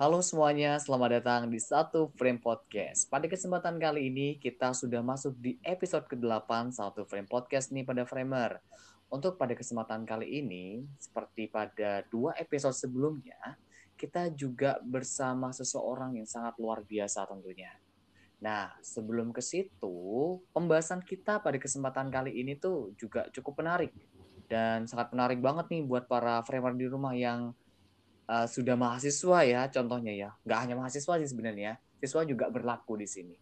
Halo semuanya, selamat datang di Satu Frame Podcast. Pada kesempatan kali ini, kita sudah masuk di episode ke-8 Satu Frame Podcast nih pada Framer. Untuk pada kesempatan kali ini, seperti pada dua episode sebelumnya, kita juga bersama seseorang yang sangat luar biasa tentunya. Nah, sebelum ke situ, pembahasan kita pada kesempatan kali ini tuh juga cukup menarik. Dan sangat menarik banget nih buat para framer di rumah yang uh, sudah mahasiswa ya contohnya ya. Nggak hanya mahasiswa sih sebenarnya siswa juga berlaku di sini.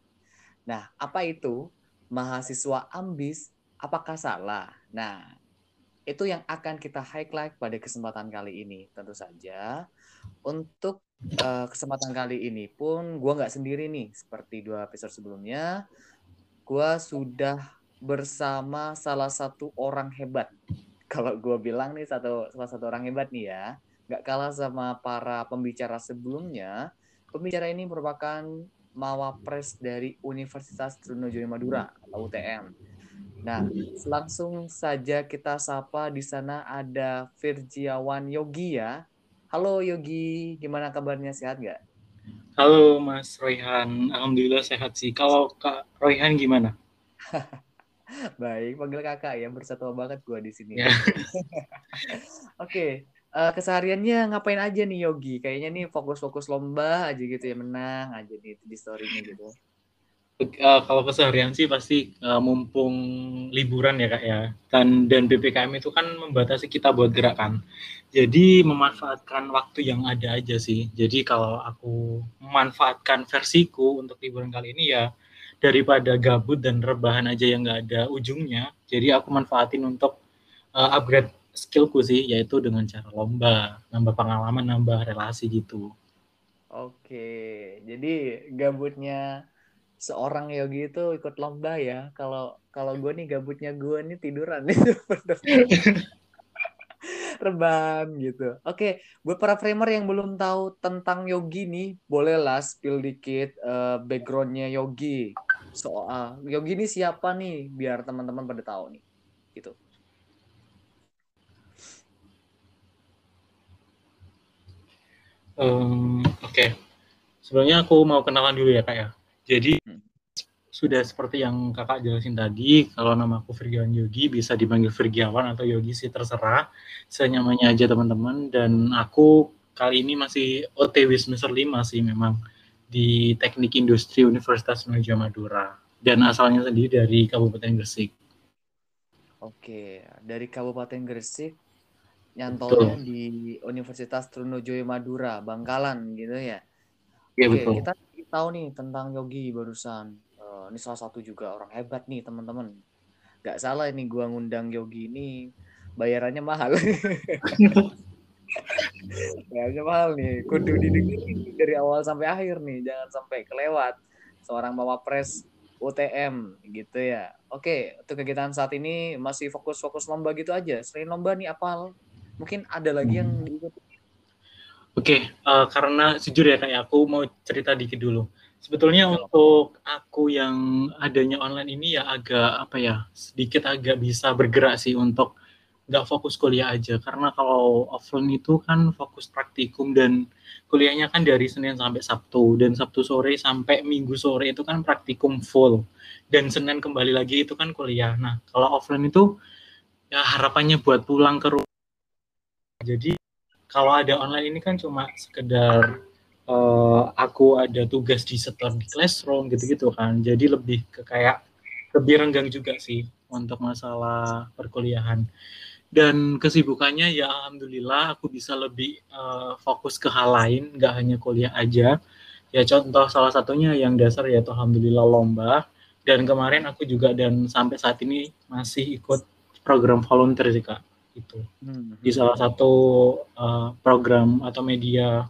Nah apa itu? Mahasiswa ambis apakah salah? Nah itu yang akan kita highlight pada kesempatan kali ini tentu saja. Untuk uh, kesempatan kali ini pun gue nggak sendiri nih seperti dua episode sebelumnya. Gue sudah bersama salah satu orang hebat. Kalau gue bilang nih satu salah satu orang hebat nih ya Gak kalah sama para pembicara sebelumnya, pembicara ini merupakan mawapres dari Universitas Trunojoyo Madura atau UTM. Nah, langsung saja kita sapa di sana ada Virjiawan Yogi ya. Halo Yogi, gimana kabarnya sehat nggak? Halo Mas Royhan, Alhamdulillah sehat sih. Kalau Kak Royhan gimana? Baik, panggil kakak ya, bersatu banget gua di sini. Ya. Oke, uh, kesehariannya ngapain aja nih Yogi? Kayaknya nih fokus-fokus lomba aja gitu ya, menang aja nih di story-nya gitu. Uh, kalau keseharian sih pasti uh, mumpung liburan ya kak ya dan dan ppkm itu kan membatasi kita buat gerakan jadi memanfaatkan waktu yang ada aja sih jadi kalau aku memanfaatkan versiku untuk liburan kali ini ya daripada gabut dan rebahan aja yang nggak ada ujungnya jadi aku manfaatin untuk uh, upgrade skillku sih yaitu dengan cara lomba, nambah pengalaman, nambah relasi gitu. Oke, jadi gabutnya seorang yogi itu ikut lomba ya. Kalau kalau gue nih gabutnya gue nih tiduran itu rebam gitu. Oke, buat para framer yang belum tahu tentang yogi nih, bolehlah spill dikit uh, backgroundnya yogi. Soal yogi ini siapa nih, biar teman-teman pada tahu nih, gitu. Um, Oke, okay. sebenarnya aku mau kenalan dulu ya kak ya. Jadi hmm. sudah seperti yang kakak jelasin tadi, kalau nama aku Virgiawan Yogi bisa dipanggil Virgiawan atau Yogi sih terserah, senyamannya aja teman-teman. Dan aku kali ini masih OTW semester 5 sih memang di Teknik Industri Universitas Nusa Madura dan asalnya sendiri dari Kabupaten Gresik. Oke, dari Kabupaten Gresik nyantolnya betul. di Universitas Trunojoyo Madura, Bangkalan gitu ya. Iya betul. Kita tahu nih tentang Yogi barusan. Uh, ini salah satu juga orang hebat nih teman-teman. Gak salah ini gua ngundang Yogi ini bayarannya mahal. bayarannya mahal nih. Kudu didengerin dari awal sampai akhir nih, jangan sampai kelewat. Seorang pres UTM gitu ya. Oke, untuk kegiatan saat ini masih fokus-fokus lomba gitu aja. Selain lomba nih apa mungkin ada lagi yang diikuti Oke, okay, uh, eh, karena jujur ya kayak aku mau cerita dikit dulu. Sebetulnya ya. untuk aku yang adanya online ini ya agak apa ya sedikit agak bisa bergerak sih untuk nggak fokus kuliah aja karena kalau offline itu kan fokus praktikum dan kuliahnya kan dari Senin sampai Sabtu dan Sabtu sore sampai Minggu sore itu kan praktikum full dan Senin kembali lagi itu kan kuliah. Nah kalau offline itu ya harapannya buat pulang ke rumah jadi kalau ada online ini kan cuma sekedar uh, aku ada tugas di setor di classroom gitu-gitu kan. Jadi lebih ke kayak lebih renggang juga sih untuk masalah perkuliahan. Dan kesibukannya ya alhamdulillah aku bisa lebih uh, fokus ke hal lain, nggak hanya kuliah aja. Ya contoh salah satunya yang dasar ya alhamdulillah lomba. Dan kemarin aku juga dan sampai saat ini masih ikut program volunteer sih kak itu hmm. di salah satu uh, program atau media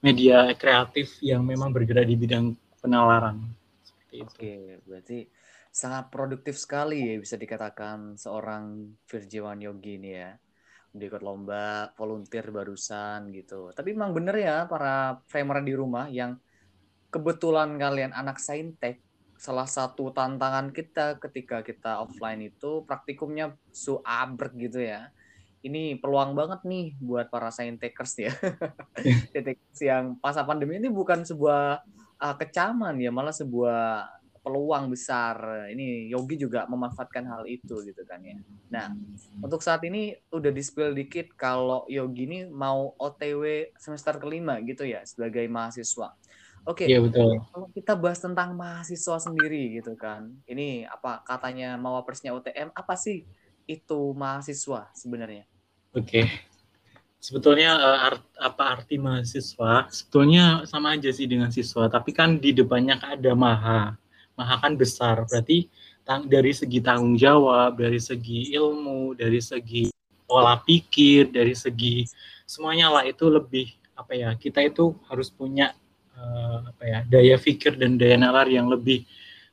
media kreatif yang memang bergerak di bidang penalaran Oke, berarti sangat produktif sekali ya bisa dikatakan seorang Virjiwan Yogi ini ya. Ikut lomba, volunteer barusan gitu. Tapi memang bener ya para framer di rumah yang kebetulan kalian anak saintek, salah satu tantangan kita ketika kita offline itu praktikumnya su abrek gitu ya ini peluang banget nih buat para saintekers ya. Saintekers yang masa pandemi ini bukan sebuah uh, kecaman ya, malah sebuah peluang besar. Ini Yogi juga memanfaatkan hal itu gitu kan ya. Nah, untuk saat ini udah di-spill dikit kalau Yogi ini mau OTW semester kelima gitu ya sebagai mahasiswa. Oke. Okay. Iya betul. Kalau kita bahas tentang mahasiswa sendiri gitu kan. Ini apa katanya mawapresnya UTM apa sih itu mahasiswa sebenarnya? Oke. Okay. Sebetulnya uh, art, apa arti mahasiswa? Sebetulnya sama aja sih dengan siswa, tapi kan di depannya ada maha. Maha kan besar, berarti tang dari segi tanggung jawab, dari segi ilmu, dari segi pola pikir, dari segi semuanya lah itu lebih apa ya? Kita itu harus punya uh, apa ya daya pikir dan daya nalar yang lebih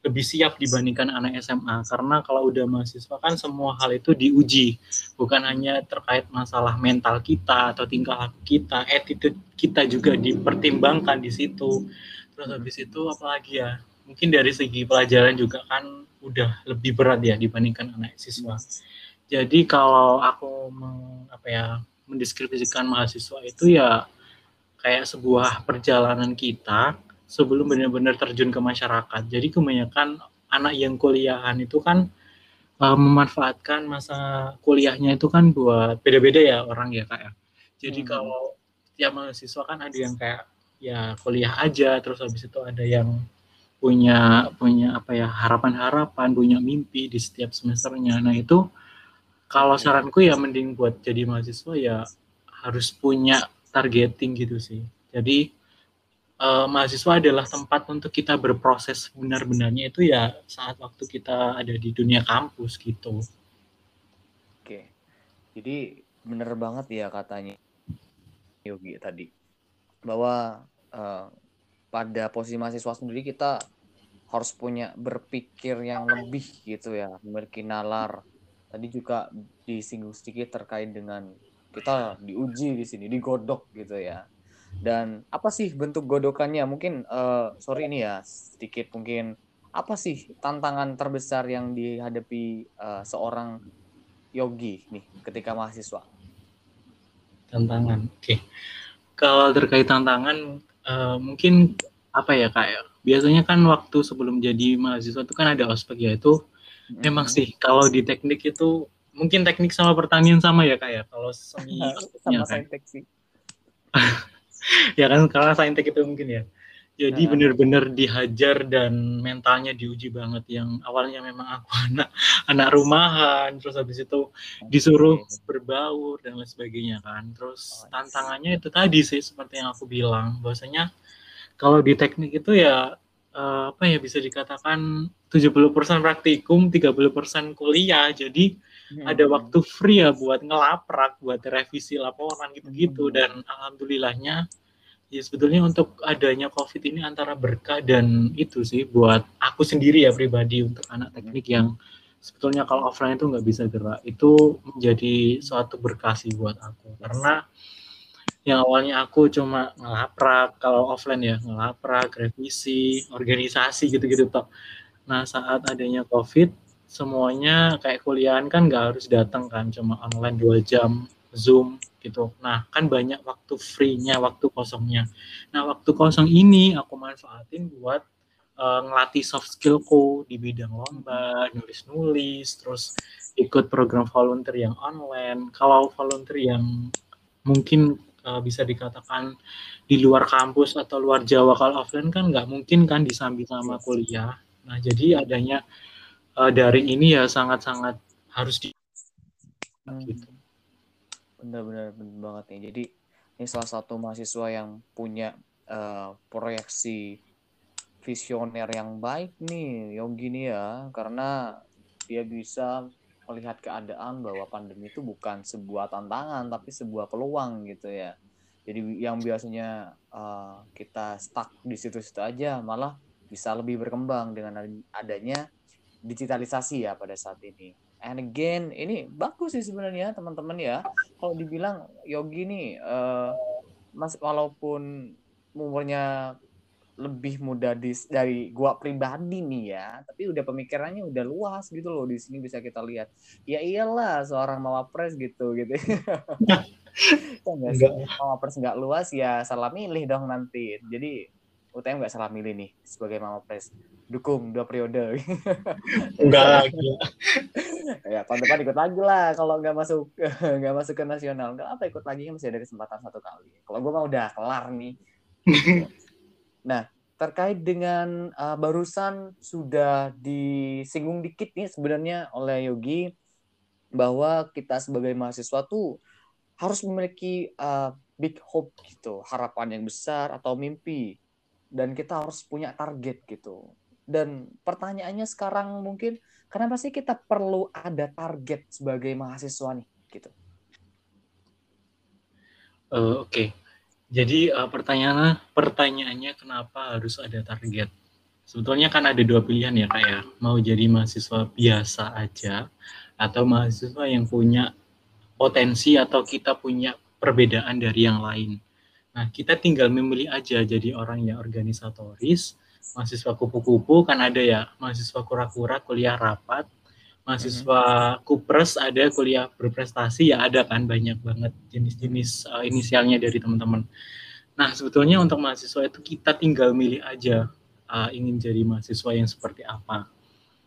lebih siap dibandingkan anak SMA karena kalau udah mahasiswa kan semua hal itu diuji. Bukan hanya terkait masalah mental kita atau tingkah laku kita attitude kita juga dipertimbangkan di situ. Terus habis itu apalagi ya mungkin dari segi pelajaran juga kan udah lebih berat ya dibandingkan anak siswa. Jadi kalau aku meng, apa ya mendeskripsikan mahasiswa itu ya kayak sebuah perjalanan kita sebelum benar-benar terjun ke masyarakat. Jadi kebanyakan anak yang kuliahan itu kan uh, memanfaatkan masa kuliahnya itu kan buat beda-beda ya orang ya kak ya. Jadi hmm. kalau ya mahasiswa kan ada yang kayak ya kuliah aja, terus habis itu ada yang punya punya apa ya harapan-harapan, punya mimpi di setiap semesternya. Nah itu kalau saranku ya mending buat jadi mahasiswa ya harus punya targeting gitu sih. Jadi uh, mahasiswa adalah tempat untuk kita berproses benar-benarnya itu ya saat waktu kita ada di dunia kampus gitu. Oke, jadi benar banget ya katanya Yogi tadi bahwa uh, pada posisi mahasiswa sendiri kita harus punya berpikir yang lebih gitu ya, memiliki nalar. Tadi juga disinggung sedikit terkait dengan kita diuji di sini, digodok gitu ya. Dan apa sih bentuk godokannya? Mungkin uh, sorry ini ya sedikit mungkin apa sih tantangan terbesar yang dihadapi uh, seorang yogi nih ketika mahasiswa? Tantangan, oke. Okay. Kalau terkait tantangan, uh, mungkin apa ya kak ya? Biasanya kan waktu sebelum jadi mahasiswa itu kan ada ospek ya itu mm-hmm. memang sih kalau di teknik itu mungkin teknik sama pertanian sama ya kak ya kalau semi sama saintek sih ya kan kalau saintek itu mungkin ya. Jadi nah. benar-benar dihajar dan mentalnya diuji banget. Yang awalnya memang aku anak anak rumahan terus habis itu disuruh berbaur dan lain sebagainya kan. Terus oh, tantangannya itu tadi sih seperti yang aku bilang. Bahwasanya kalau di teknik itu ya uh, apa ya bisa dikatakan 70% praktikum 30% kuliah. Jadi hmm. ada waktu free ya buat ngelaprak, buat revisi laporan gitu-gitu. Hmm. dan alhamdulillahnya ya sebetulnya untuk adanya COVID ini antara berkah dan itu sih buat aku sendiri ya pribadi untuk anak teknik yang sebetulnya kalau offline itu nggak bisa gerak. Itu menjadi suatu berkah sih buat aku. Karena yang awalnya aku cuma ngelaprak kalau offline ya ngelaprak revisi organisasi gitu-gitu toh nah saat adanya covid semuanya kayak kuliahan kan nggak harus datang kan cuma online dua jam zoom gitu. Nah kan banyak waktu free-nya waktu kosongnya. Nah waktu kosong ini aku manfaatin buat uh, ngelatih soft skillku di bidang lomba nulis-nulis terus ikut program volunteer yang online. Kalau volunteer yang mungkin uh, bisa dikatakan di luar kampus atau luar Jawa kalau offline kan nggak mungkin kan disambi sama kuliah. Nah jadi adanya uh, daring ini ya sangat-sangat harus di gitu. Benar-benar benar banget nih. Jadi ini salah satu mahasiswa yang punya uh, proyeksi visioner yang baik nih Yogi nih ya karena dia bisa melihat keadaan bahwa pandemi itu bukan sebuah tantangan tapi sebuah peluang gitu ya. Jadi yang biasanya uh, kita stuck di situ-situ aja malah bisa lebih berkembang dengan adanya digitalisasi ya pada saat ini. And again, ini bagus sih sebenarnya teman-teman ya. Kalau dibilang Yogi nih, uh, mas walaupun umurnya lebih mudah di, dari gua pribadi nih ya, tapi udah pemikirannya udah luas gitu loh di sini bisa kita lihat. Ya iyalah seorang mawapres gitu gitu. Enggak mawapres nggak luas ya salah milih dong nanti. Jadi UTM nggak salah milih nih sebagai mawapres. Dukung dua periode. enggak lagi. ya tahun depan ikut lagi lah kalau nggak masuk nggak masuk ke nasional nggak apa ikut lagi masih ada kesempatan satu kali. Kalau gue mah udah kelar nih. Nah, terkait dengan uh, barusan sudah disinggung dikit nih sebenarnya oleh Yogi bahwa kita sebagai mahasiswa tuh harus memiliki uh, big hope gitu, harapan yang besar atau mimpi dan kita harus punya target gitu. Dan pertanyaannya sekarang mungkin kenapa sih kita perlu ada target sebagai mahasiswa nih gitu? Uh, Oke, okay. Jadi uh, pertanyaan pertanyaannya kenapa harus ada target? Sebetulnya kan ada dua pilihan ya kak ya, mau jadi mahasiswa biasa aja atau mahasiswa yang punya potensi atau kita punya perbedaan dari yang lain. Nah kita tinggal memilih aja jadi orang yang organisatoris, mahasiswa kupu-kupu kan ada ya, mahasiswa kura-kura kuliah rapat, mahasiswa kupres ada kuliah berprestasi ya ada kan banyak banget jenis-jenis uh, inisialnya dari teman-teman. Nah sebetulnya untuk mahasiswa itu kita tinggal milih aja uh, ingin jadi mahasiswa yang seperti apa.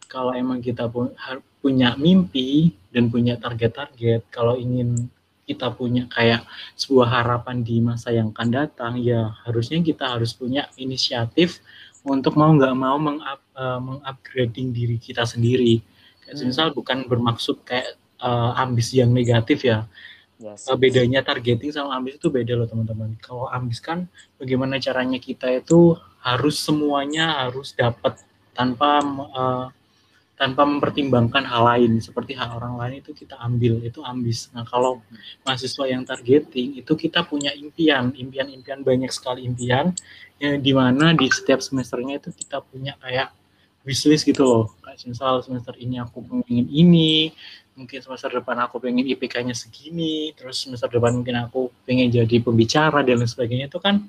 Kalau emang kita pu punya mimpi dan punya target-target, kalau ingin kita punya kayak sebuah harapan di masa yang akan datang, ya harusnya kita harus punya inisiatif untuk mau nggak mau mengupgrading uh, diri kita sendiri Kayak hmm. misal bukan bermaksud kayak uh, ambis yang negatif ya. Yes, uh, bedanya targeting sama ambis itu beda loh teman-teman. Kalau ambis kan bagaimana caranya kita itu harus semuanya harus dapat tanpa uh, tanpa mempertimbangkan hal lain seperti hak orang lain itu kita ambil itu ambis. Nah kalau mahasiswa yang targeting itu kita punya impian, impian-impian banyak sekali impian yang di mana di setiap semesternya itu kita punya kayak wishlist gitu loh. Kayak misal semester ini aku pengen ini mungkin semester depan aku pengen IPK-nya segini terus semester depan mungkin aku pengen jadi pembicara dan lain sebagainya itu kan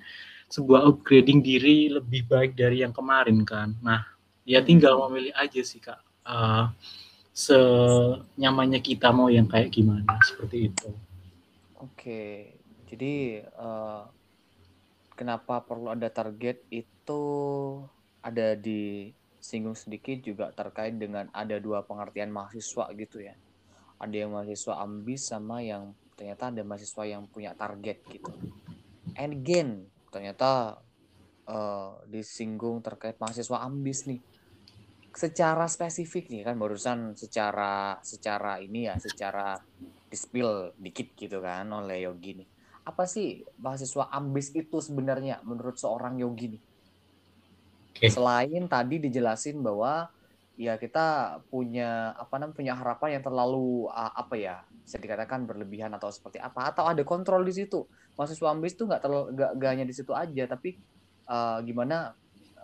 sebuah upgrading diri lebih baik dari yang kemarin kan. Nah ya tinggal memilih aja sih kak uh, senyamannya kita mau yang kayak gimana seperti itu oke jadi uh, kenapa perlu ada target itu ada di singgung sedikit juga terkait dengan ada dua pengertian mahasiswa gitu ya. Ada yang mahasiswa ambis sama yang ternyata ada mahasiswa yang punya target gitu. And again, ternyata uh, disinggung terkait mahasiswa ambis nih. Secara spesifik nih kan barusan secara secara ini ya, secara dispil dikit gitu kan oleh Yogi nih. Apa sih mahasiswa ambis itu sebenarnya menurut seorang Yogi nih? Okay. Selain tadi dijelasin bahwa ya kita punya apa namanya punya harapan yang terlalu apa ya bisa dikatakan berlebihan atau seperti apa atau ada kontrol di situ mahasiswa ambis itu nggak terlalu nggak hanya di situ aja tapi uh, gimana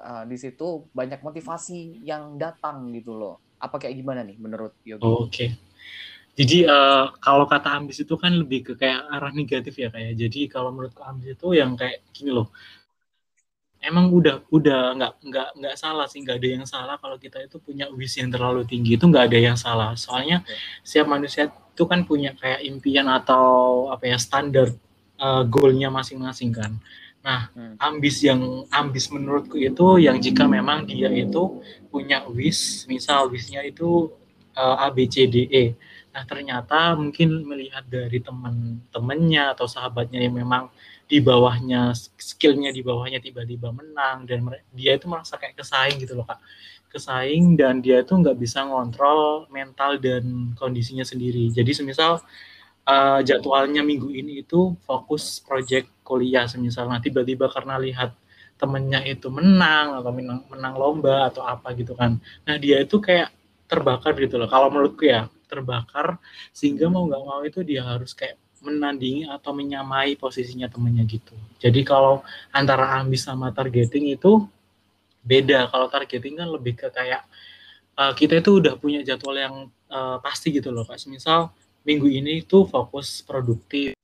uh, di situ banyak motivasi yang datang gitu loh apa kayak gimana nih menurut Yogi? Oh, Oke. Okay. Jadi uh, kalau kata ambis itu kan lebih ke kayak arah negatif ya kayak. Ya. Jadi kalau menurut ambis itu yang kayak gini loh emang udah udah nggak nggak nggak salah sih nggak ada yang salah kalau kita itu punya wish yang terlalu tinggi itu nggak ada yang salah soalnya okay. setiap manusia itu kan punya kayak impian atau apa ya standar uh, goalnya masing-masing kan nah hmm. ambis yang ambis menurutku itu yang jika memang dia itu punya wish misal wishnya itu uh, A B C D E. Nah ternyata mungkin melihat dari teman-temannya atau sahabatnya yang memang di bawahnya skillnya di bawahnya tiba-tiba menang dan dia itu merasa kayak kesaing gitu loh kak. Kesaing dan dia itu nggak bisa ngontrol mental dan kondisinya sendiri. Jadi semisal uh, jadwalnya minggu ini itu fokus project kuliah semisal nah tiba-tiba karena lihat temennya itu menang atau menang, menang lomba atau apa gitu kan nah dia itu kayak terbakar gitu loh kalau menurutku ya terbakar sehingga mau nggak mau itu dia harus kayak menandingi atau menyamai posisinya temennya gitu. Jadi kalau antara ambis sama targeting itu beda. Kalau targeting kan lebih ke kayak uh, kita itu udah punya jadwal yang uh, pasti gitu loh, Kak. Misal minggu ini itu fokus produktif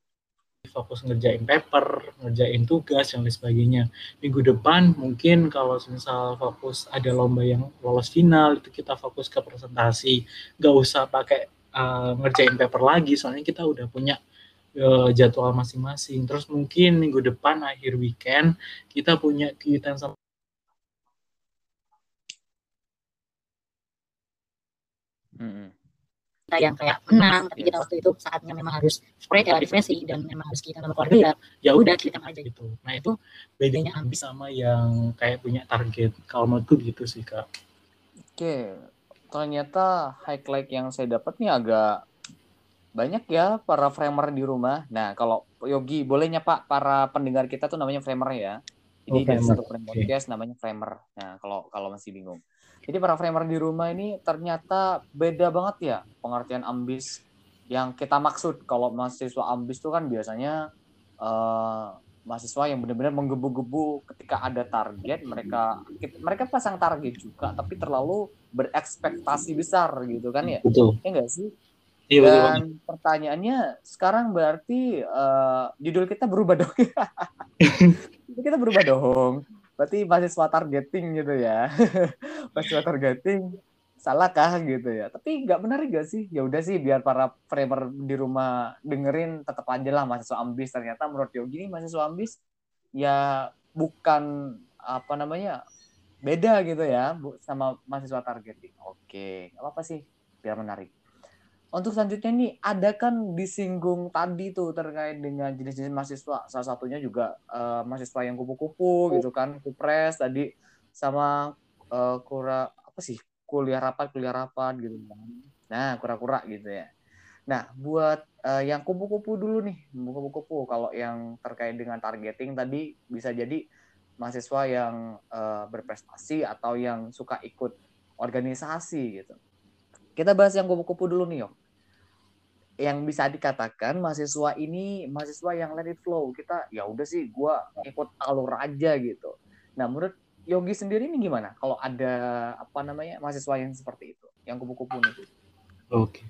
fokus ngerjain paper, ngerjain tugas, yang lain sebagainya. Minggu depan mungkin kalau misal fokus ada lomba yang lolos final, itu kita fokus ke presentasi. Nggak usah pakai uh, ngerjain paper lagi, soalnya kita udah punya uh, jadwal masing-masing. Terus mungkin minggu depan akhir weekend kita punya kegiatan sama hmm kita yang kayak menang tapi kita waktu itu saatnya memang harus spread ya refreshing dan memang harus kita sama keluarga ya udah kita aja gitu nah itu bedanya ambis sama yang kayak punya target kalau menurutku gitu sih kak oke ternyata highlight yang saya dapat nih agak banyak ya para framer di rumah. Nah, kalau Yogi bolehnya Pak para pendengar kita tuh namanya framer ya. Ini oh, dari satu podcast namanya framer. Nah, kalau kalau masih bingung. Jadi para framer di rumah ini ternyata beda banget ya pengertian ambis yang kita maksud. Kalau mahasiswa ambis itu kan biasanya uh, mahasiswa yang benar-benar menggebu-gebu ketika ada target mereka mereka pasang target juga tapi terlalu berekspektasi besar gitu kan ya. Betul. Ya enggak sih? Iya, dan betul. pertanyaannya sekarang berarti uh, judul kita berubah dong. Kita berubah dong berarti mahasiswa targeting gitu ya. Mahasiswa targeting salahkah gitu ya? Tapi nggak benar gak sih? Ya udah sih biar para framer di rumah dengerin tetap aja lah mahasiswa ambis. Ternyata menurut Yogi ini mahasiswa ambis ya bukan apa namanya beda gitu ya sama mahasiswa targeting. Oke nggak apa-apa sih biar menarik untuk selanjutnya nih, ada kan disinggung tadi tuh terkait dengan jenis-jenis mahasiswa. Salah satunya juga uh, mahasiswa yang kupu-kupu gitu kan, kupres tadi sama uh, kura apa sih kuliah rapat kuliah rapat gitu kan. Nah kura-kura gitu ya. Nah buat uh, yang kupu-kupu dulu nih, kupu-kupu kalau yang terkait dengan targeting tadi bisa jadi mahasiswa yang uh, berprestasi atau yang suka ikut organisasi gitu. Kita bahas yang kupu-kupu dulu nih, Yok yang bisa dikatakan mahasiswa ini mahasiswa yang let it flow. Kita ya udah sih gue ikut alur aja gitu. Nah menurut Yogi sendiri ini gimana? Kalau ada apa namanya mahasiswa yang seperti itu yang kupu-kupu nih? Oke. Okay.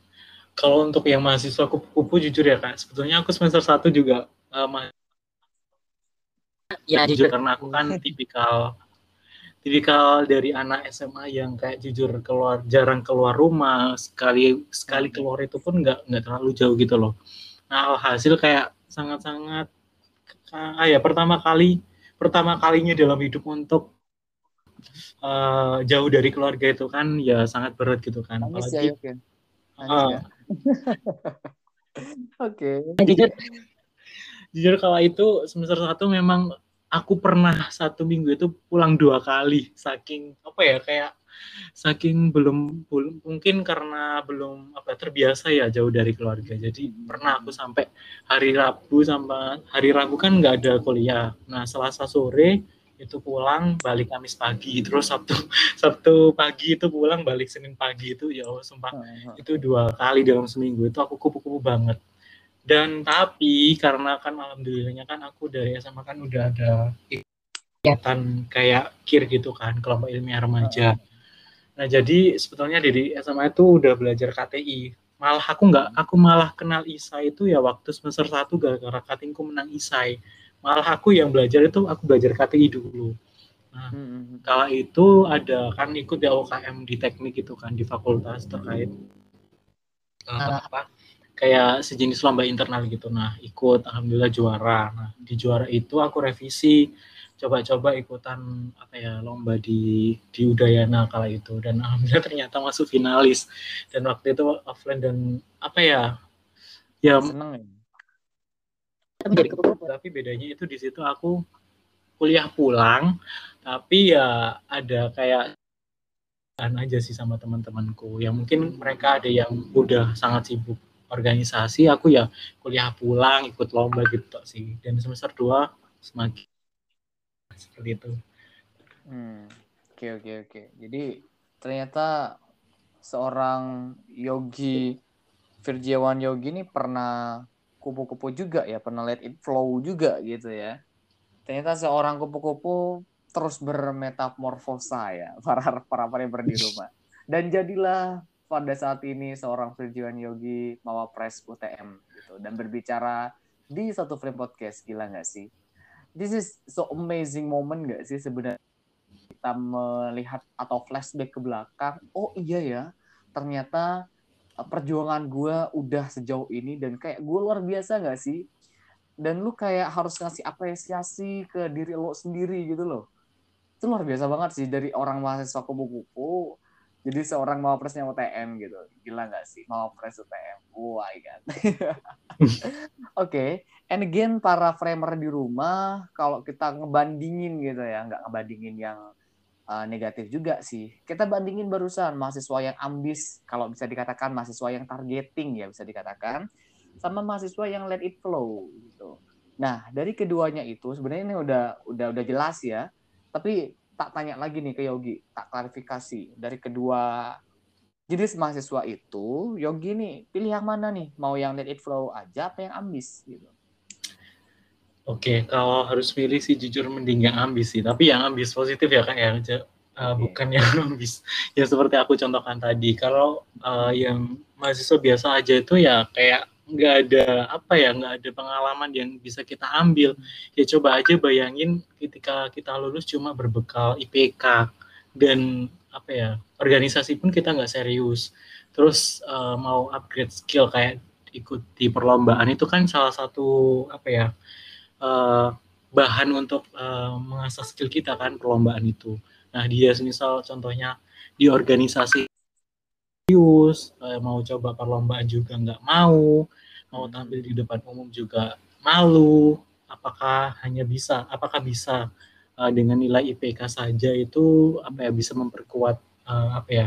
kalau untuk yang mahasiswa kupu-kupu jujur ya kak sebetulnya aku semester satu juga uh, ya jujur. karena aku kan tipikal tipikal dari anak SMA yang kayak jujur keluar jarang keluar rumah sekali sekali hmm. keluar itu pun nggak nggak terlalu jauh gitu loh nah hasil kayak sangat-sangat ah ya pertama kali pertama kalinya dalam hidup untuk uh, jauh dari keluarga itu kan ya sangat berat gitu kan Nangis apalagi ya, okay. uh, ya. Oke. okay. Jujur, jujur kalau itu semester satu memang aku pernah satu minggu itu pulang dua kali saking apa ya kayak saking belum belum mungkin karena belum apa terbiasa ya jauh dari keluarga. Jadi pernah aku sampai hari Rabu sampai hari Rabu kan nggak ada kuliah. Nah Selasa sore itu pulang balik Kamis pagi terus Sabtu Sabtu pagi itu pulang balik Senin pagi itu ya Allah sumpah. Itu dua kali dalam seminggu itu aku kupu-kupu banget dan tapi karena kan alhamdulillahnya kan aku dari SMA kan udah ada kegiatan kayak KIR gitu kan kelompok ilmiah remaja. Nah jadi sebetulnya dari SMA itu udah belajar KTI malah aku nggak aku malah kenal ISAI itu ya waktu semester satu gara-gara katingku menang ISAI. Malah aku yang belajar itu aku belajar KTI dulu. Nah, hmm. hmm, hmm. kala itu ada kan ikut di OKM di teknik itu kan di fakultas terkait. Uh, apa kayak sejenis lomba internal gitu. Nah, ikut alhamdulillah juara. Nah, di juara itu aku revisi coba-coba ikutan apa ya lomba di di Udayana kala itu. Dan alhamdulillah ternyata masuk finalis. Dan waktu itu offline dan apa ya ya seneng ya? Tapi bedanya itu di situ aku kuliah pulang tapi ya ada kayak aja sih sama teman-temanku. Yang mungkin mereka ada yang udah sangat sibuk organisasi aku ya kuliah pulang ikut lomba gitu sih. Dan semester 2 semakin seperti itu. Hmm. oke oke oke. Jadi ternyata seorang yogi Virjiawan Yogi ini pernah kupu-kupu juga ya pernah let it flow juga gitu ya. Ternyata seorang kupu-kupu terus bermetamorfosa ya para para para di rumah. Dan jadilah pada saat ini seorang Firjiwan Yogi Mawapres UTM gitu dan berbicara di satu frame podcast gila nggak sih? This is so amazing moment nggak sih sebenarnya? Kita melihat atau flashback ke belakang oh iya ya ternyata eh, perjuangan gue udah sejauh ini dan kayak gue luar biasa nggak sih? Dan lu kayak harus ngasih apresiasi ke diri lo sendiri gitu loh. Itu luar biasa banget sih dari orang mahasiswa kupu-kupu jadi seorang mawapresnya UTM gitu. Gila nggak sih mawapres UTM my god? Oke and again para framer di rumah kalau kita ngebandingin gitu ya nggak ngebandingin yang uh, negatif juga sih. Kita bandingin barusan mahasiswa yang ambis kalau bisa dikatakan mahasiswa yang targeting ya bisa dikatakan sama mahasiswa yang let it flow gitu. Nah dari keduanya itu sebenarnya ini udah udah udah jelas ya. Tapi tak tanya lagi nih ke Yogi, tak klarifikasi dari kedua jenis mahasiswa itu, Yogi nih pilih yang mana nih? Mau yang let it flow aja apa yang ambis gitu? Oke, kalau harus pilih sih jujur mending yang ambis sih. Tapi yang ambis positif ya kan ya, uh, okay. bukan yang ambis. Ya seperti aku contohkan tadi. Kalau uh, yang mahasiswa biasa aja itu ya kayak nggak ada apa ya nggak ada pengalaman yang bisa kita ambil. Ya coba aja bayangin ketika kita lulus cuma berbekal IPK dan apa ya organisasi pun kita nggak serius. Terus uh, mau upgrade skill kayak ikut di perlombaan itu kan salah satu apa ya uh, bahan untuk uh, mengasah skill kita kan perlombaan itu. Nah dia misal contohnya di organisasi serius uh, mau coba perlombaan juga nggak mau mau tampil di depan umum juga malu. Apakah hanya bisa apakah bisa uh, dengan nilai IPK saja itu apa ya bisa memperkuat uh, apa ya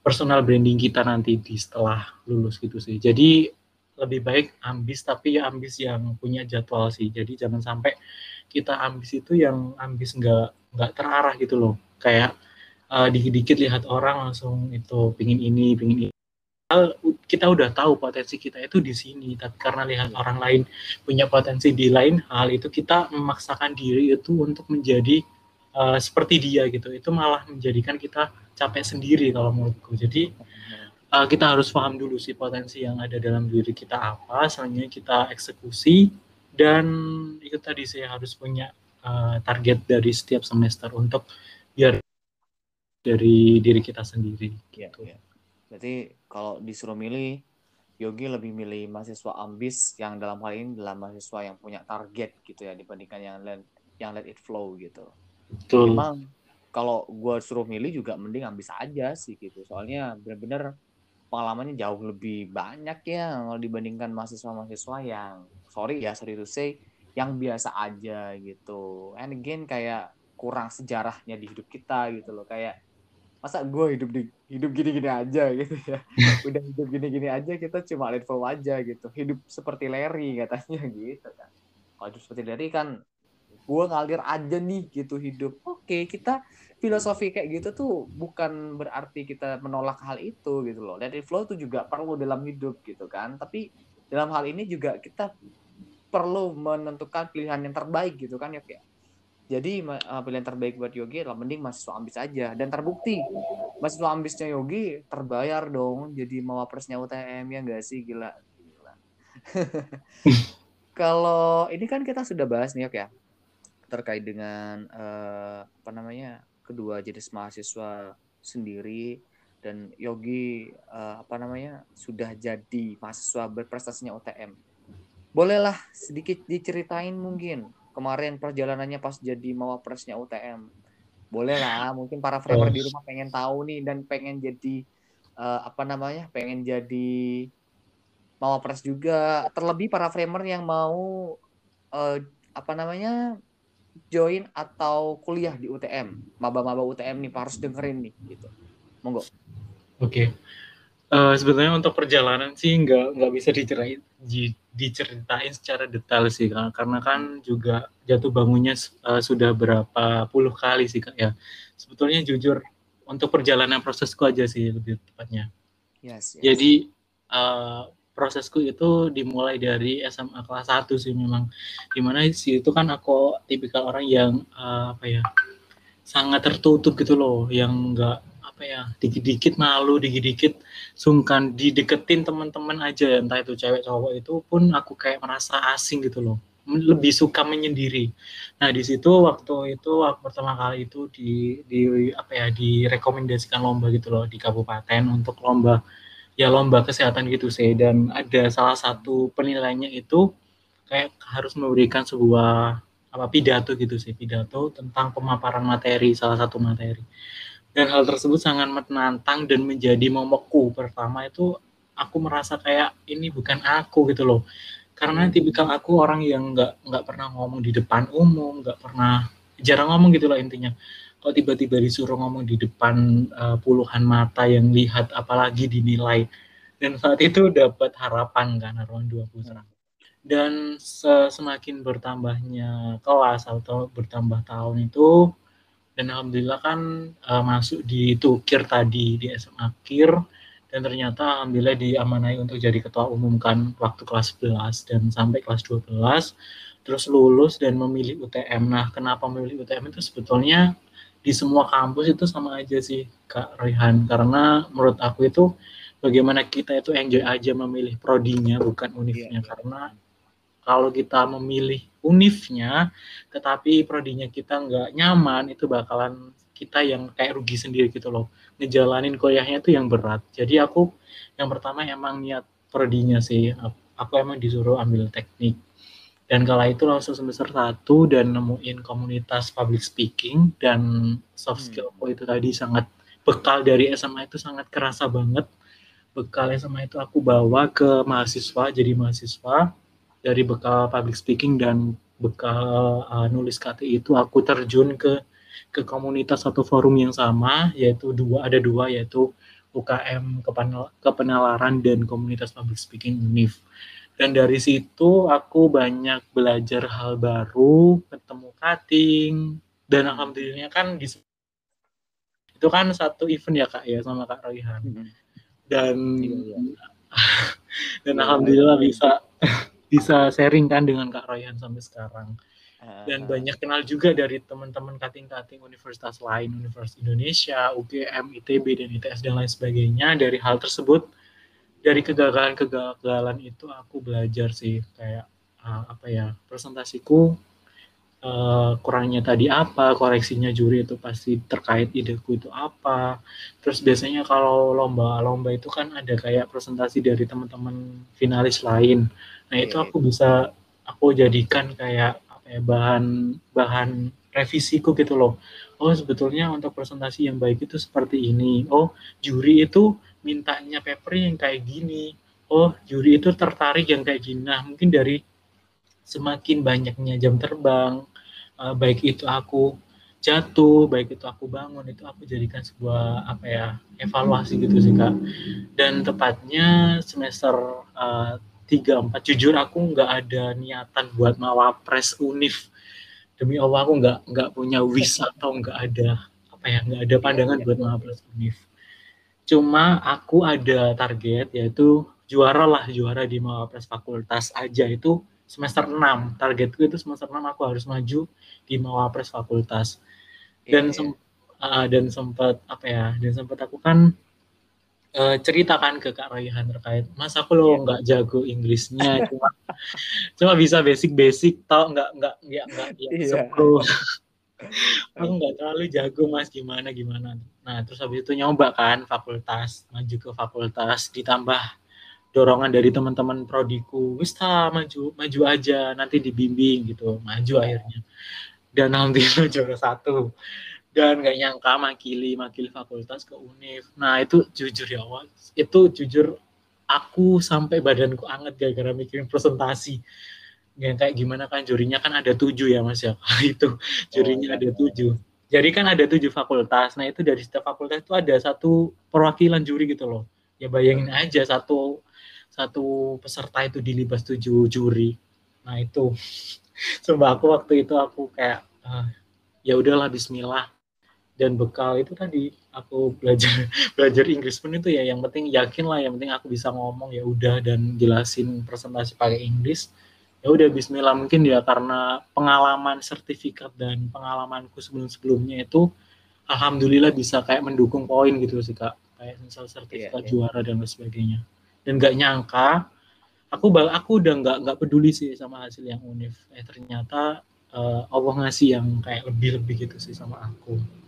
personal branding kita nanti di setelah lulus gitu sih. Jadi lebih baik ambis tapi ya ambis yang punya jadwal sih. Jadi jangan sampai kita ambis itu yang ambis nggak nggak terarah gitu loh. Kayak uh, dikit-dikit lihat orang langsung itu pingin ini pingin ini. Kita udah tahu potensi kita itu di sini tapi karena lihat orang lain punya potensi di lain hal itu kita memaksakan diri itu untuk menjadi uh, seperti dia gitu. Itu malah menjadikan kita capek sendiri kalau menurutku. Jadi uh, kita harus paham dulu sih potensi yang ada dalam diri kita apa selanjutnya kita eksekusi dan itu tadi saya harus punya uh, target dari setiap semester untuk biar dari diri kita sendiri. Iya, gitu. Ya, ya. Berarti kalau disuruh milih, Yogi lebih milih mahasiswa ambis yang dalam hal ini adalah mahasiswa yang punya target gitu ya dibandingkan yang let, yang let it flow gitu. Betul. Memang kalau gue suruh milih juga mending ambis aja sih gitu. Soalnya benar-benar pengalamannya jauh lebih banyak ya kalau dibandingkan mahasiswa-mahasiswa yang sorry ya sorry to say yang biasa aja gitu. And again kayak kurang sejarahnya di hidup kita gitu loh kayak masa gue hidup di hidup gini-gini aja? Gitu ya. Udah hidup gini-gini aja kita cuma let flow aja gitu. Hidup seperti Larry katanya gitu kan. Kalau hidup seperti Larry kan gue ngalir aja nih gitu hidup. Oke kita filosofi kayak gitu tuh bukan berarti kita menolak hal itu gitu loh. Let flow tuh juga perlu dalam hidup gitu kan. Tapi dalam hal ini juga kita perlu menentukan pilihan yang terbaik gitu kan ya kayak jadi uh, pilihan terbaik buat Yogi adalah mending mahasiswa ambis aja dan terbukti mahasiswa ambisnya Yogi terbayar dong jadi mawapresnya UTM ya enggak sih gila. gila. Kalau ini kan kita sudah bahas nih ya terkait dengan uh, apa namanya kedua jenis mahasiswa sendiri dan Yogi uh, apa namanya sudah jadi mahasiswa berprestasinya UTM. Bolehlah sedikit diceritain mungkin kemarin perjalanannya pas jadi mawapresnya UTM. Boleh lah, mungkin para framer di rumah pengen tahu nih dan pengen jadi uh, apa namanya, pengen jadi mawapres juga. Terlebih para framer yang mau uh, apa namanya join atau kuliah di UTM, maba-maba UTM nih harus dengerin nih gitu. Monggo. Oke. Okay. Uh, sebetulnya untuk perjalanan sih nggak nggak bisa diceritain diceritain secara detail sih kak. karena kan juga jatuh bangunnya uh, sudah berapa puluh kali sih kak ya. Sebetulnya jujur untuk perjalanan prosesku aja sih lebih tepatnya. Yes, yes. Jadi uh, prosesku itu dimulai dari SMA kelas 1 sih memang. Di mana sih itu kan aku tipikal orang yang uh, apa ya sangat tertutup gitu loh, yang enggak apa ya dikit-dikit malu dikit-dikit sungkan dideketin teman-teman aja. Entah itu cewek cowok itu pun aku kayak merasa asing gitu loh. Lebih suka menyendiri. Nah di situ waktu itu waktu pertama kali itu di di apa ya direkomendasikan lomba gitu loh di kabupaten untuk lomba ya lomba kesehatan gitu sih. Dan ada salah satu penilainya itu kayak harus memberikan sebuah apa pidato gitu sih. Pidato tentang pemaparan materi salah satu materi dan hal tersebut sangat menantang dan menjadi momokku. Pertama itu aku merasa kayak ini bukan aku gitu loh. Karena tipikal aku orang yang nggak nggak pernah ngomong di depan umum nggak pernah jarang ngomong gitu lah intinya. Kalau tiba-tiba disuruh ngomong di depan uh, puluhan mata yang lihat apalagi dinilai. Dan saat itu dapat harapan kan harapan dua putra dan semakin bertambahnya kelas atau bertambah tahun itu dan alhamdulillah kan uh, masuk di tukir tadi di SMA Kir dan ternyata alhamdulillah diamanai untuk jadi ketua umum kan waktu kelas 11 dan sampai kelas 12 terus lulus dan memilih UTM. Nah, kenapa memilih UTM itu sebetulnya di semua kampus itu sama aja sih Kak Rehan karena menurut aku itu bagaimana kita itu enjoy aja memilih prodinya bukan univnya yeah. karena kalau kita memilih unifnya tetapi prodinya kita nggak nyaman itu bakalan kita yang kayak rugi sendiri gitu loh. Ngejalanin kuliahnya itu yang berat. Jadi aku yang pertama emang niat prodinya sih. Aku emang disuruh ambil teknik. Dan kala itu langsung semester satu dan nemuin komunitas public speaking dan soft skill hmm. itu tadi sangat bekal dari SMA itu sangat kerasa banget. Bekal SMA itu aku bawa ke mahasiswa jadi mahasiswa dari bekal public speaking dan bekal uh, nulis KTI itu aku terjun ke ke komunitas atau forum yang sama yaitu dua ada dua yaitu UKM kepenalaran dan komunitas public speaking UNIF. Dan dari situ aku banyak belajar hal baru, ketemu cutting dan alhamdulillah kan di itu kan satu event ya kak ya sama kak Royhan. Mm-hmm. Dan iya, iya. dan iya, alhamdulillah bisa bisa sharing kan dengan kak Royhan sampai sekarang dan banyak kenal juga dari teman-teman kating-kating universitas lain, Universitas Indonesia, UGM, ITB dan ITS dan lain sebagainya. Dari hal tersebut, dari kegagalan-kegagalan itu aku belajar sih kayak uh, apa ya presentasiku uh, kurangnya tadi apa, koreksinya juri itu pasti terkait ideku itu apa. Terus biasanya kalau lomba-lomba itu kan ada kayak presentasi dari teman-teman finalis lain. Nah itu aku bisa aku jadikan kayak ya, bahan bahan revisiku gitu loh. Oh sebetulnya untuk presentasi yang baik itu seperti ini. Oh juri itu mintanya paper yang kayak gini. Oh juri itu tertarik yang kayak gini. Nah mungkin dari semakin banyaknya jam terbang, uh, baik itu aku jatuh, baik itu aku bangun, itu aku jadikan sebuah apa ya evaluasi gitu sih kak. Dan tepatnya semester uh, tiga empat. Jujur aku nggak ada niatan buat mawapres unif. Demi allah aku nggak nggak punya wish atau nggak ada apa ya nggak ada pandangan buat mawapres unif. Cuma aku ada target yaitu juara lah juara di mawapres fakultas aja. Itu semester 6 targetku itu semester 6 aku harus maju di mawapres fakultas. Dan yeah. sem uh, dan sempat apa ya dan sempat aku kan uh, ceritakan ke Kak Raihan terkait Mas aku lo iya. nggak jago Inggrisnya cuma cuma bisa basic-basic tau nggak nggak nggak nggak ya, yeah. aku nggak terlalu jago Mas gimana gimana. Nah terus habis itu nyoba kan fakultas maju ke fakultas ditambah dorongan dari teman-teman prodiku wis maju maju aja nanti dibimbing gitu. Maju akhirnya. Dan alhamdulillah juara satu dan gak nyangka makili makili fakultas ke univ nah itu jujur ya Allah itu jujur aku sampai badanku anget gara-gara mikirin presentasi. Yang kayak gimana kan jurinya kan ada tujuh ya mas ya? Itu jurinya oh, ada iya. tujuh. Jadi kan ada tujuh fakultas. Nah itu dari setiap fakultas itu ada satu perwakilan juri gitu loh. Ya bayangin aja satu satu peserta itu dilibas tujuh juri. Nah itu. Coba aku waktu itu aku kayak uh, ya udahlah Bismillah dan bekal itu tadi aku belajar belajar Inggris pun itu ya. Yang penting yakin lah yang penting aku bisa ngomong ya udah dan jelasin presentasi pakai Inggris. Ya udah Bismillah. Mungkin ya karena pengalaman sertifikat dan pengalamanku sebelum sebelumnya itu alhamdulillah bisa kayak mendukung poin gitu sih kak. Kayak misal sertifikat yeah, yeah. juara dan lain sebagainya. Dan nggak nyangka aku aku udah nggak nggak peduli sih sama hasil yang unif. Eh ternyata uh, Allah ngasih yang kayak lebih lebih gitu sih sama aku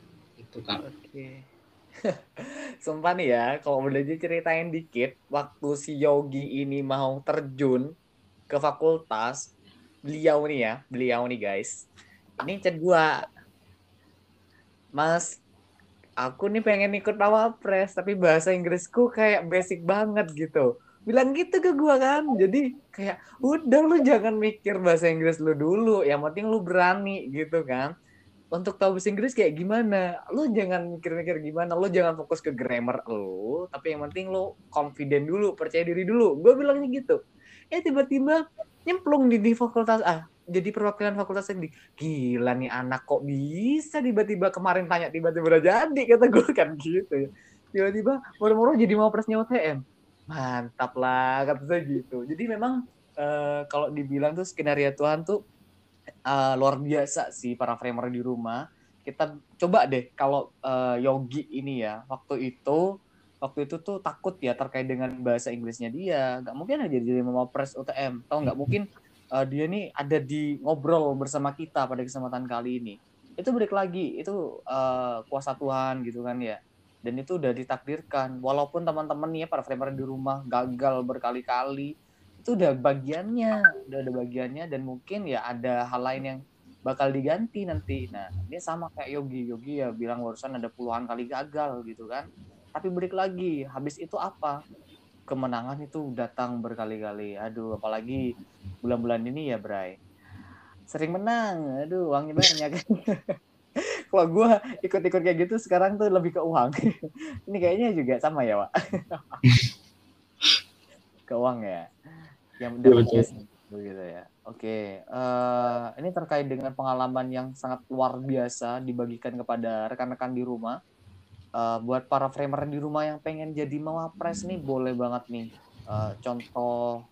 itu kak oke okay. Sumpah nih ya, kalau boleh ceritain dikit, waktu si Yogi ini mau terjun ke fakultas, beliau nih ya, beliau nih guys, ini chat gua, Mas, aku nih pengen ikut Pres, tapi bahasa Inggrisku kayak basic banget gitu. Bilang gitu ke gua kan. Jadi kayak udah lu jangan mikir bahasa Inggris lu dulu, yang penting lu berani gitu kan. Untuk tahu bahasa Inggris kayak gimana, lu jangan mikir-mikir gimana, lu jangan fokus ke grammar lu, tapi yang penting lu confident dulu, percaya diri dulu. Gue bilangnya gitu. Eh tiba-tiba nyemplung di, di fakultas ah jadi perwakilan fakultas ini gila nih anak kok bisa tiba-tiba kemarin tanya tiba-tiba udah jadi? kata gue kan gitu ya. Tiba-tiba moro-moro jadi mau presnya UTM mantap lah kata saya gitu. Jadi memang uh, kalau dibilang tuh skenario Tuhan tuh uh, luar biasa sih para framer di rumah. Kita coba deh kalau uh, Yogi ini ya waktu itu waktu itu tuh takut ya terkait dengan bahasa Inggrisnya dia. Nggak mungkin aja jadi mau pres UTM atau nggak? Mungkin uh, dia nih ada di ngobrol bersama kita pada kesempatan kali ini. Itu balik lagi itu uh, kuasa Tuhan gitu kan ya. Dan itu udah ditakdirkan. Walaupun teman-teman nih ya para framer di rumah gagal berkali-kali itu udah bagiannya udah ada bagiannya dan mungkin ya ada hal lain yang bakal diganti nanti nah ini sama kayak Yogi Yogi ya bilang barusan ada puluhan kali gagal gitu kan tapi balik lagi habis itu apa kemenangan itu datang berkali-kali. Aduh, apalagi bulan-bulan ini ya, Bray. Sering menang. Aduh, uangnya banyak. Kalau gue ikut-ikut kayak gitu sekarang tuh lebih ke uang. ini kayaknya juga sama ya, Pak. ke uang ya. Yang udah gitu ya. Oke, uh, ini terkait dengan pengalaman yang sangat luar biasa dibagikan kepada rekan-rekan di rumah uh, buat para framer di rumah yang pengen jadi mawapres nih boleh banget nih uh, contoh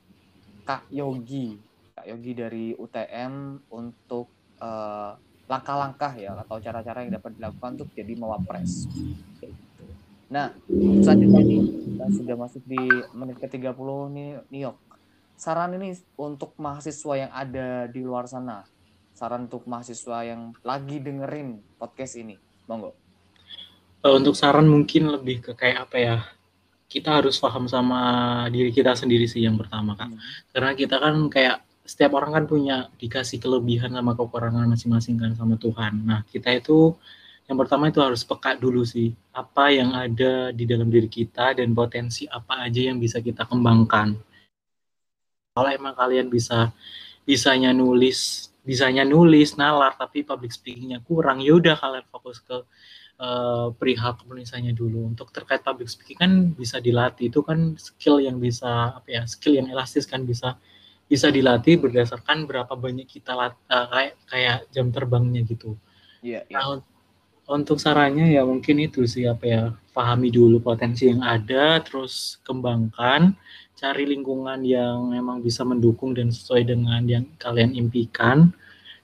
Kak Yogi Kak Yogi dari UTM untuk uh, langkah-langkah ya atau cara-cara yang dapat dilakukan untuk jadi mawapres. Nah, selanjutnya nih kita sudah masuk di menit ke-30 nih Niok. Saran ini untuk mahasiswa yang ada di luar sana. Saran untuk mahasiswa yang lagi dengerin podcast ini. Monggo uh, untuk saran mungkin lebih ke kayak apa ya kita harus paham sama diri kita sendiri sih yang pertama kak hmm. karena kita kan kayak setiap orang kan punya dikasih kelebihan sama kekurangan masing-masing kan sama Tuhan nah kita itu yang pertama itu harus peka dulu sih apa yang ada di dalam diri kita dan potensi apa aja yang bisa kita kembangkan kalau emang kalian bisa bisanya nulis bisanya nulis nalar tapi public speakingnya kurang yaudah kalian fokus ke uh, perihal penulisannya dulu. Untuk terkait public speaking kan bisa dilatih. Itu kan skill yang bisa apa ya? Skill yang elastis kan bisa bisa dilatih berdasarkan berapa banyak kita lat, uh, kayak kayak jam terbangnya gitu. Yeah, yeah. Nah, untuk sarannya ya mungkin itu sih apa ya pahami dulu potensi yang ada terus kembangkan cari lingkungan yang memang bisa mendukung dan sesuai dengan yang kalian impikan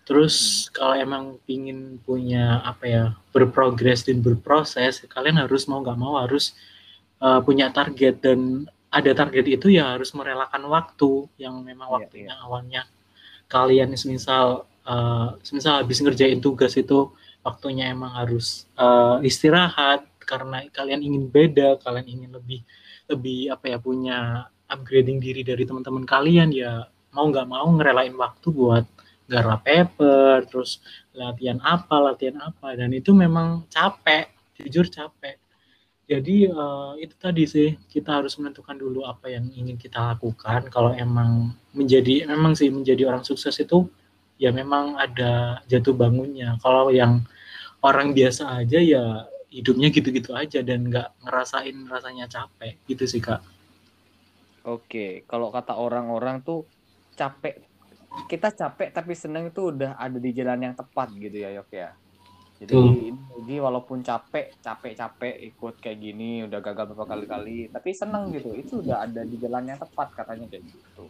Terus hmm. kalau emang pingin punya apa ya berprogres dan berproses, kalian harus mau nggak mau harus uh, punya target dan ada target itu ya harus merelakan waktu yang memang iya, waktunya yeah, yeah. awalnya kalian semisal uh, semisal habis ngerjain tugas itu waktunya emang harus uh, istirahat karena kalian ingin beda, kalian ingin lebih lebih apa ya punya upgrading diri dari teman-teman kalian ya mau nggak mau ngerelain waktu buat garap paper, terus latihan apa, latihan apa, dan itu memang capek, jujur capek. Jadi uh, itu tadi sih kita harus menentukan dulu apa yang ingin kita lakukan. Kalau emang menjadi, memang sih menjadi orang sukses itu ya memang ada jatuh bangunnya. Kalau yang orang biasa aja ya hidupnya gitu-gitu aja dan nggak ngerasain rasanya capek gitu sih kak. Oke, kalau kata orang-orang tuh capek kita capek tapi seneng itu udah ada di jalan yang tepat gitu ya Yok ya. Jadi hmm. ini walaupun capek, capek-capek ikut kayak gini, udah gagal beberapa kali-kali, tapi seneng gitu. Itu udah ada di jalan yang tepat katanya kayak gitu.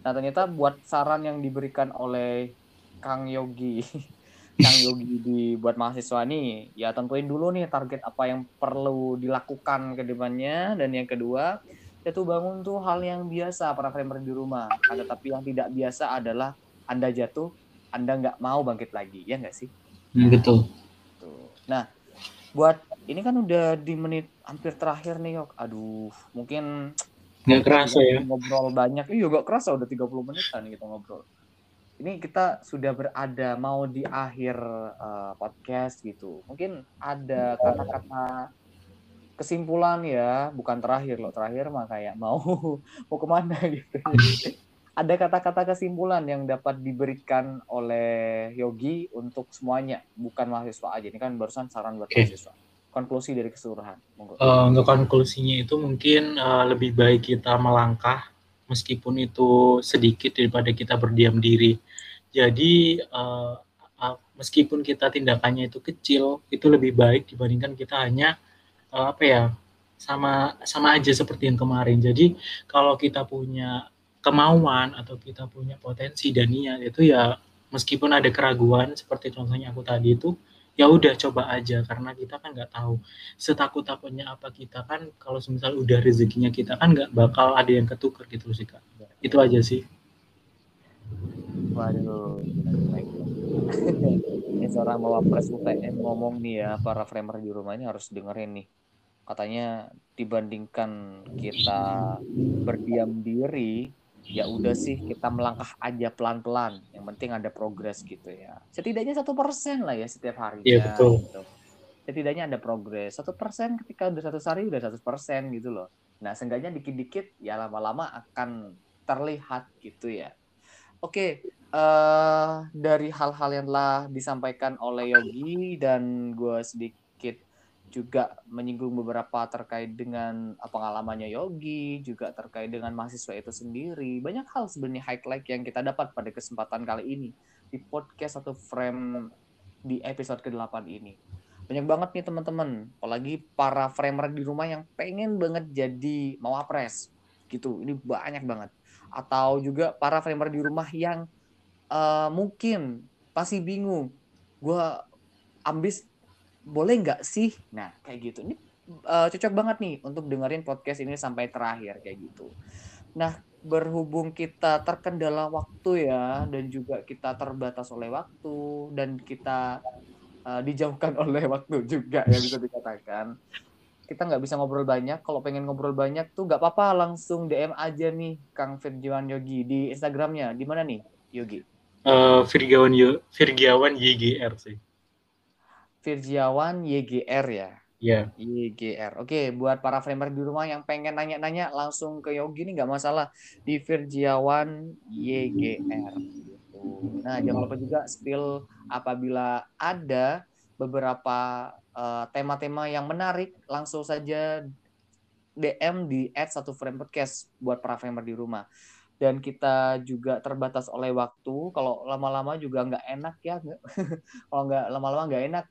Nah ternyata buat saran yang diberikan oleh Kang Yogi, Kang Yogi dibuat mahasiswa nih, ya tentuin dulu nih target apa yang perlu dilakukan ke depannya dan yang kedua itu bangun tuh hal yang biasa para framer di rumah. Ada tapi yang tidak biasa adalah Anda jatuh, Anda nggak mau bangkit lagi, ya nggak sih? Hmm, betul. Tuh. Nah, buat ini kan udah di menit hampir terakhir nih, Yok. Aduh, mungkin nggak kerasa ya. Ngobrol banyak. Iya, nggak kerasa udah 30 menitan kita ngobrol ini kita sudah berada mau di akhir uh, podcast gitu. Mungkin ada kata-kata kesimpulan ya, bukan terakhir loh. Terakhir mah kayak mau mau ke mana gitu. ada kata-kata kesimpulan yang dapat diberikan oleh Yogi untuk semuanya, bukan mahasiswa aja. Ini kan barusan saran buat okay. mahasiswa. Konklusi dari keseluruhan. Uh, untuk konklusinya itu mungkin uh, lebih baik kita melangkah meskipun itu sedikit daripada kita berdiam diri. Jadi uh, uh, meskipun kita tindakannya itu kecil, itu lebih baik dibandingkan kita hanya uh, apa ya sama sama aja seperti yang kemarin. Jadi kalau kita punya kemauan atau kita punya potensi dan niat itu ya meskipun ada keraguan seperti contohnya aku tadi itu ya udah coba aja karena kita kan nggak tahu setakut takutnya apa kita kan kalau misal udah rezekinya kita kan nggak bakal ada yang ketukar gitu sih kak. Itu aja sih. Waduh ini seorang pres UTM ngomong nih ya para framer di rumah ini harus dengerin nih. Katanya dibandingkan kita berdiam diri ya udah sih kita melangkah aja pelan-pelan. Yang penting ada progres gitu ya. Setidaknya satu persen lah ya setiap hari iya betul. gitu. setidaknya ada progres. Satu persen ketika udah satu hari udah satu persen gitu loh. Nah seenggaknya dikit-dikit ya lama-lama akan terlihat gitu ya. Oke uh, dari hal-hal yang telah disampaikan oleh Yogi dan gue sedikit juga menyinggung beberapa terkait dengan uh, pengalamannya Yogi, juga terkait dengan mahasiswa itu sendiri. Banyak hal sebenarnya highlight yang kita dapat pada kesempatan kali ini di podcast atau frame di episode ke-8 ini. Banyak banget nih teman-teman, apalagi para framer di rumah yang pengen banget jadi mawapres gitu. Ini banyak banget. Atau juga para framer di rumah yang uh, mungkin pasti bingung. Gue ambis boleh nggak sih? Nah, kayak gitu. Ini uh, cocok banget nih untuk dengerin podcast ini sampai terakhir kayak gitu. Nah, berhubung kita terkendala waktu ya dan juga kita terbatas oleh waktu dan kita uh, dijauhkan oleh waktu juga ya bisa dikatakan. Kita nggak bisa ngobrol banyak. Kalau pengen ngobrol banyak tuh nggak apa-apa langsung DM aja nih Kang Firjiwan Yogi di Instagramnya. Di mana nih Yogi? Uh, Firgiawan Firgiawan YGR sih. Firjiawan YGR ya. Iya. Yeah. YGR. Oke, buat para framer di rumah yang pengen nanya-nanya langsung ke Yogi nih nggak masalah di Firjiawan YGR. Nah, jangan lupa juga spill apabila ada beberapa eh, tema-tema uh, yang menarik langsung saja DM di satu frame podcast buat para framer di rumah dan kita juga terbatas oleh waktu kalau lama-lama juga nggak enak ya kalau nggak lama-lama nggak enak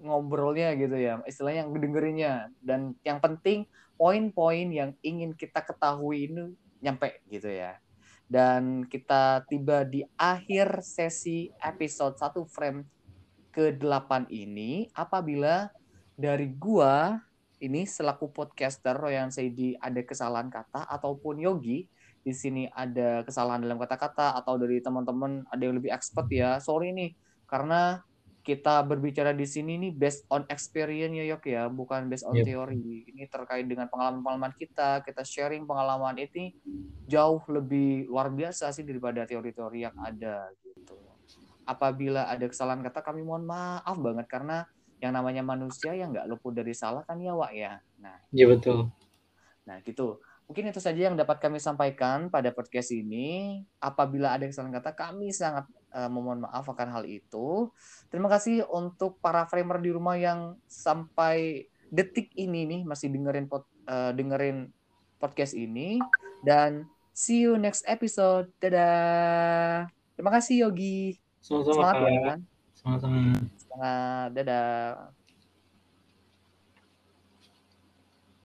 ngobrolnya gitu ya, istilahnya yang dengerinnya. Dan yang penting poin-poin yang ingin kita ketahui ini nyampe gitu ya. Dan kita tiba di akhir sesi episode 1 frame ke-8 ini apabila dari gua ini selaku podcaster Royan Seidi ada kesalahan kata ataupun Yogi di sini ada kesalahan dalam kata-kata atau dari teman-teman ada yang lebih expert ya sorry nih karena kita berbicara di sini nih based on experience ya Yok ya, bukan based on yep. teori. Ini terkait dengan pengalaman-pengalaman kita, kita sharing pengalaman ini jauh lebih luar biasa sih daripada teori-teori yang ada gitu. Apabila ada kesalahan kata kami mohon maaf banget karena yang namanya manusia yang nggak luput dari salah kan ya Wak ya. Nah, iya betul. Nah, gitu. Mungkin itu saja yang dapat kami sampaikan pada podcast ini. Apabila ada kesalahan kata, kami sangat uh, memohon maaf akan hal itu. Terima kasih untuk para framer di rumah yang sampai detik ini nih masih dengerin pod, uh, dengerin podcast ini dan see you next episode. Dadah. Terima kasih Yogi. Sama-sama. Semangat ya. Semangat. Semangat. Dadah.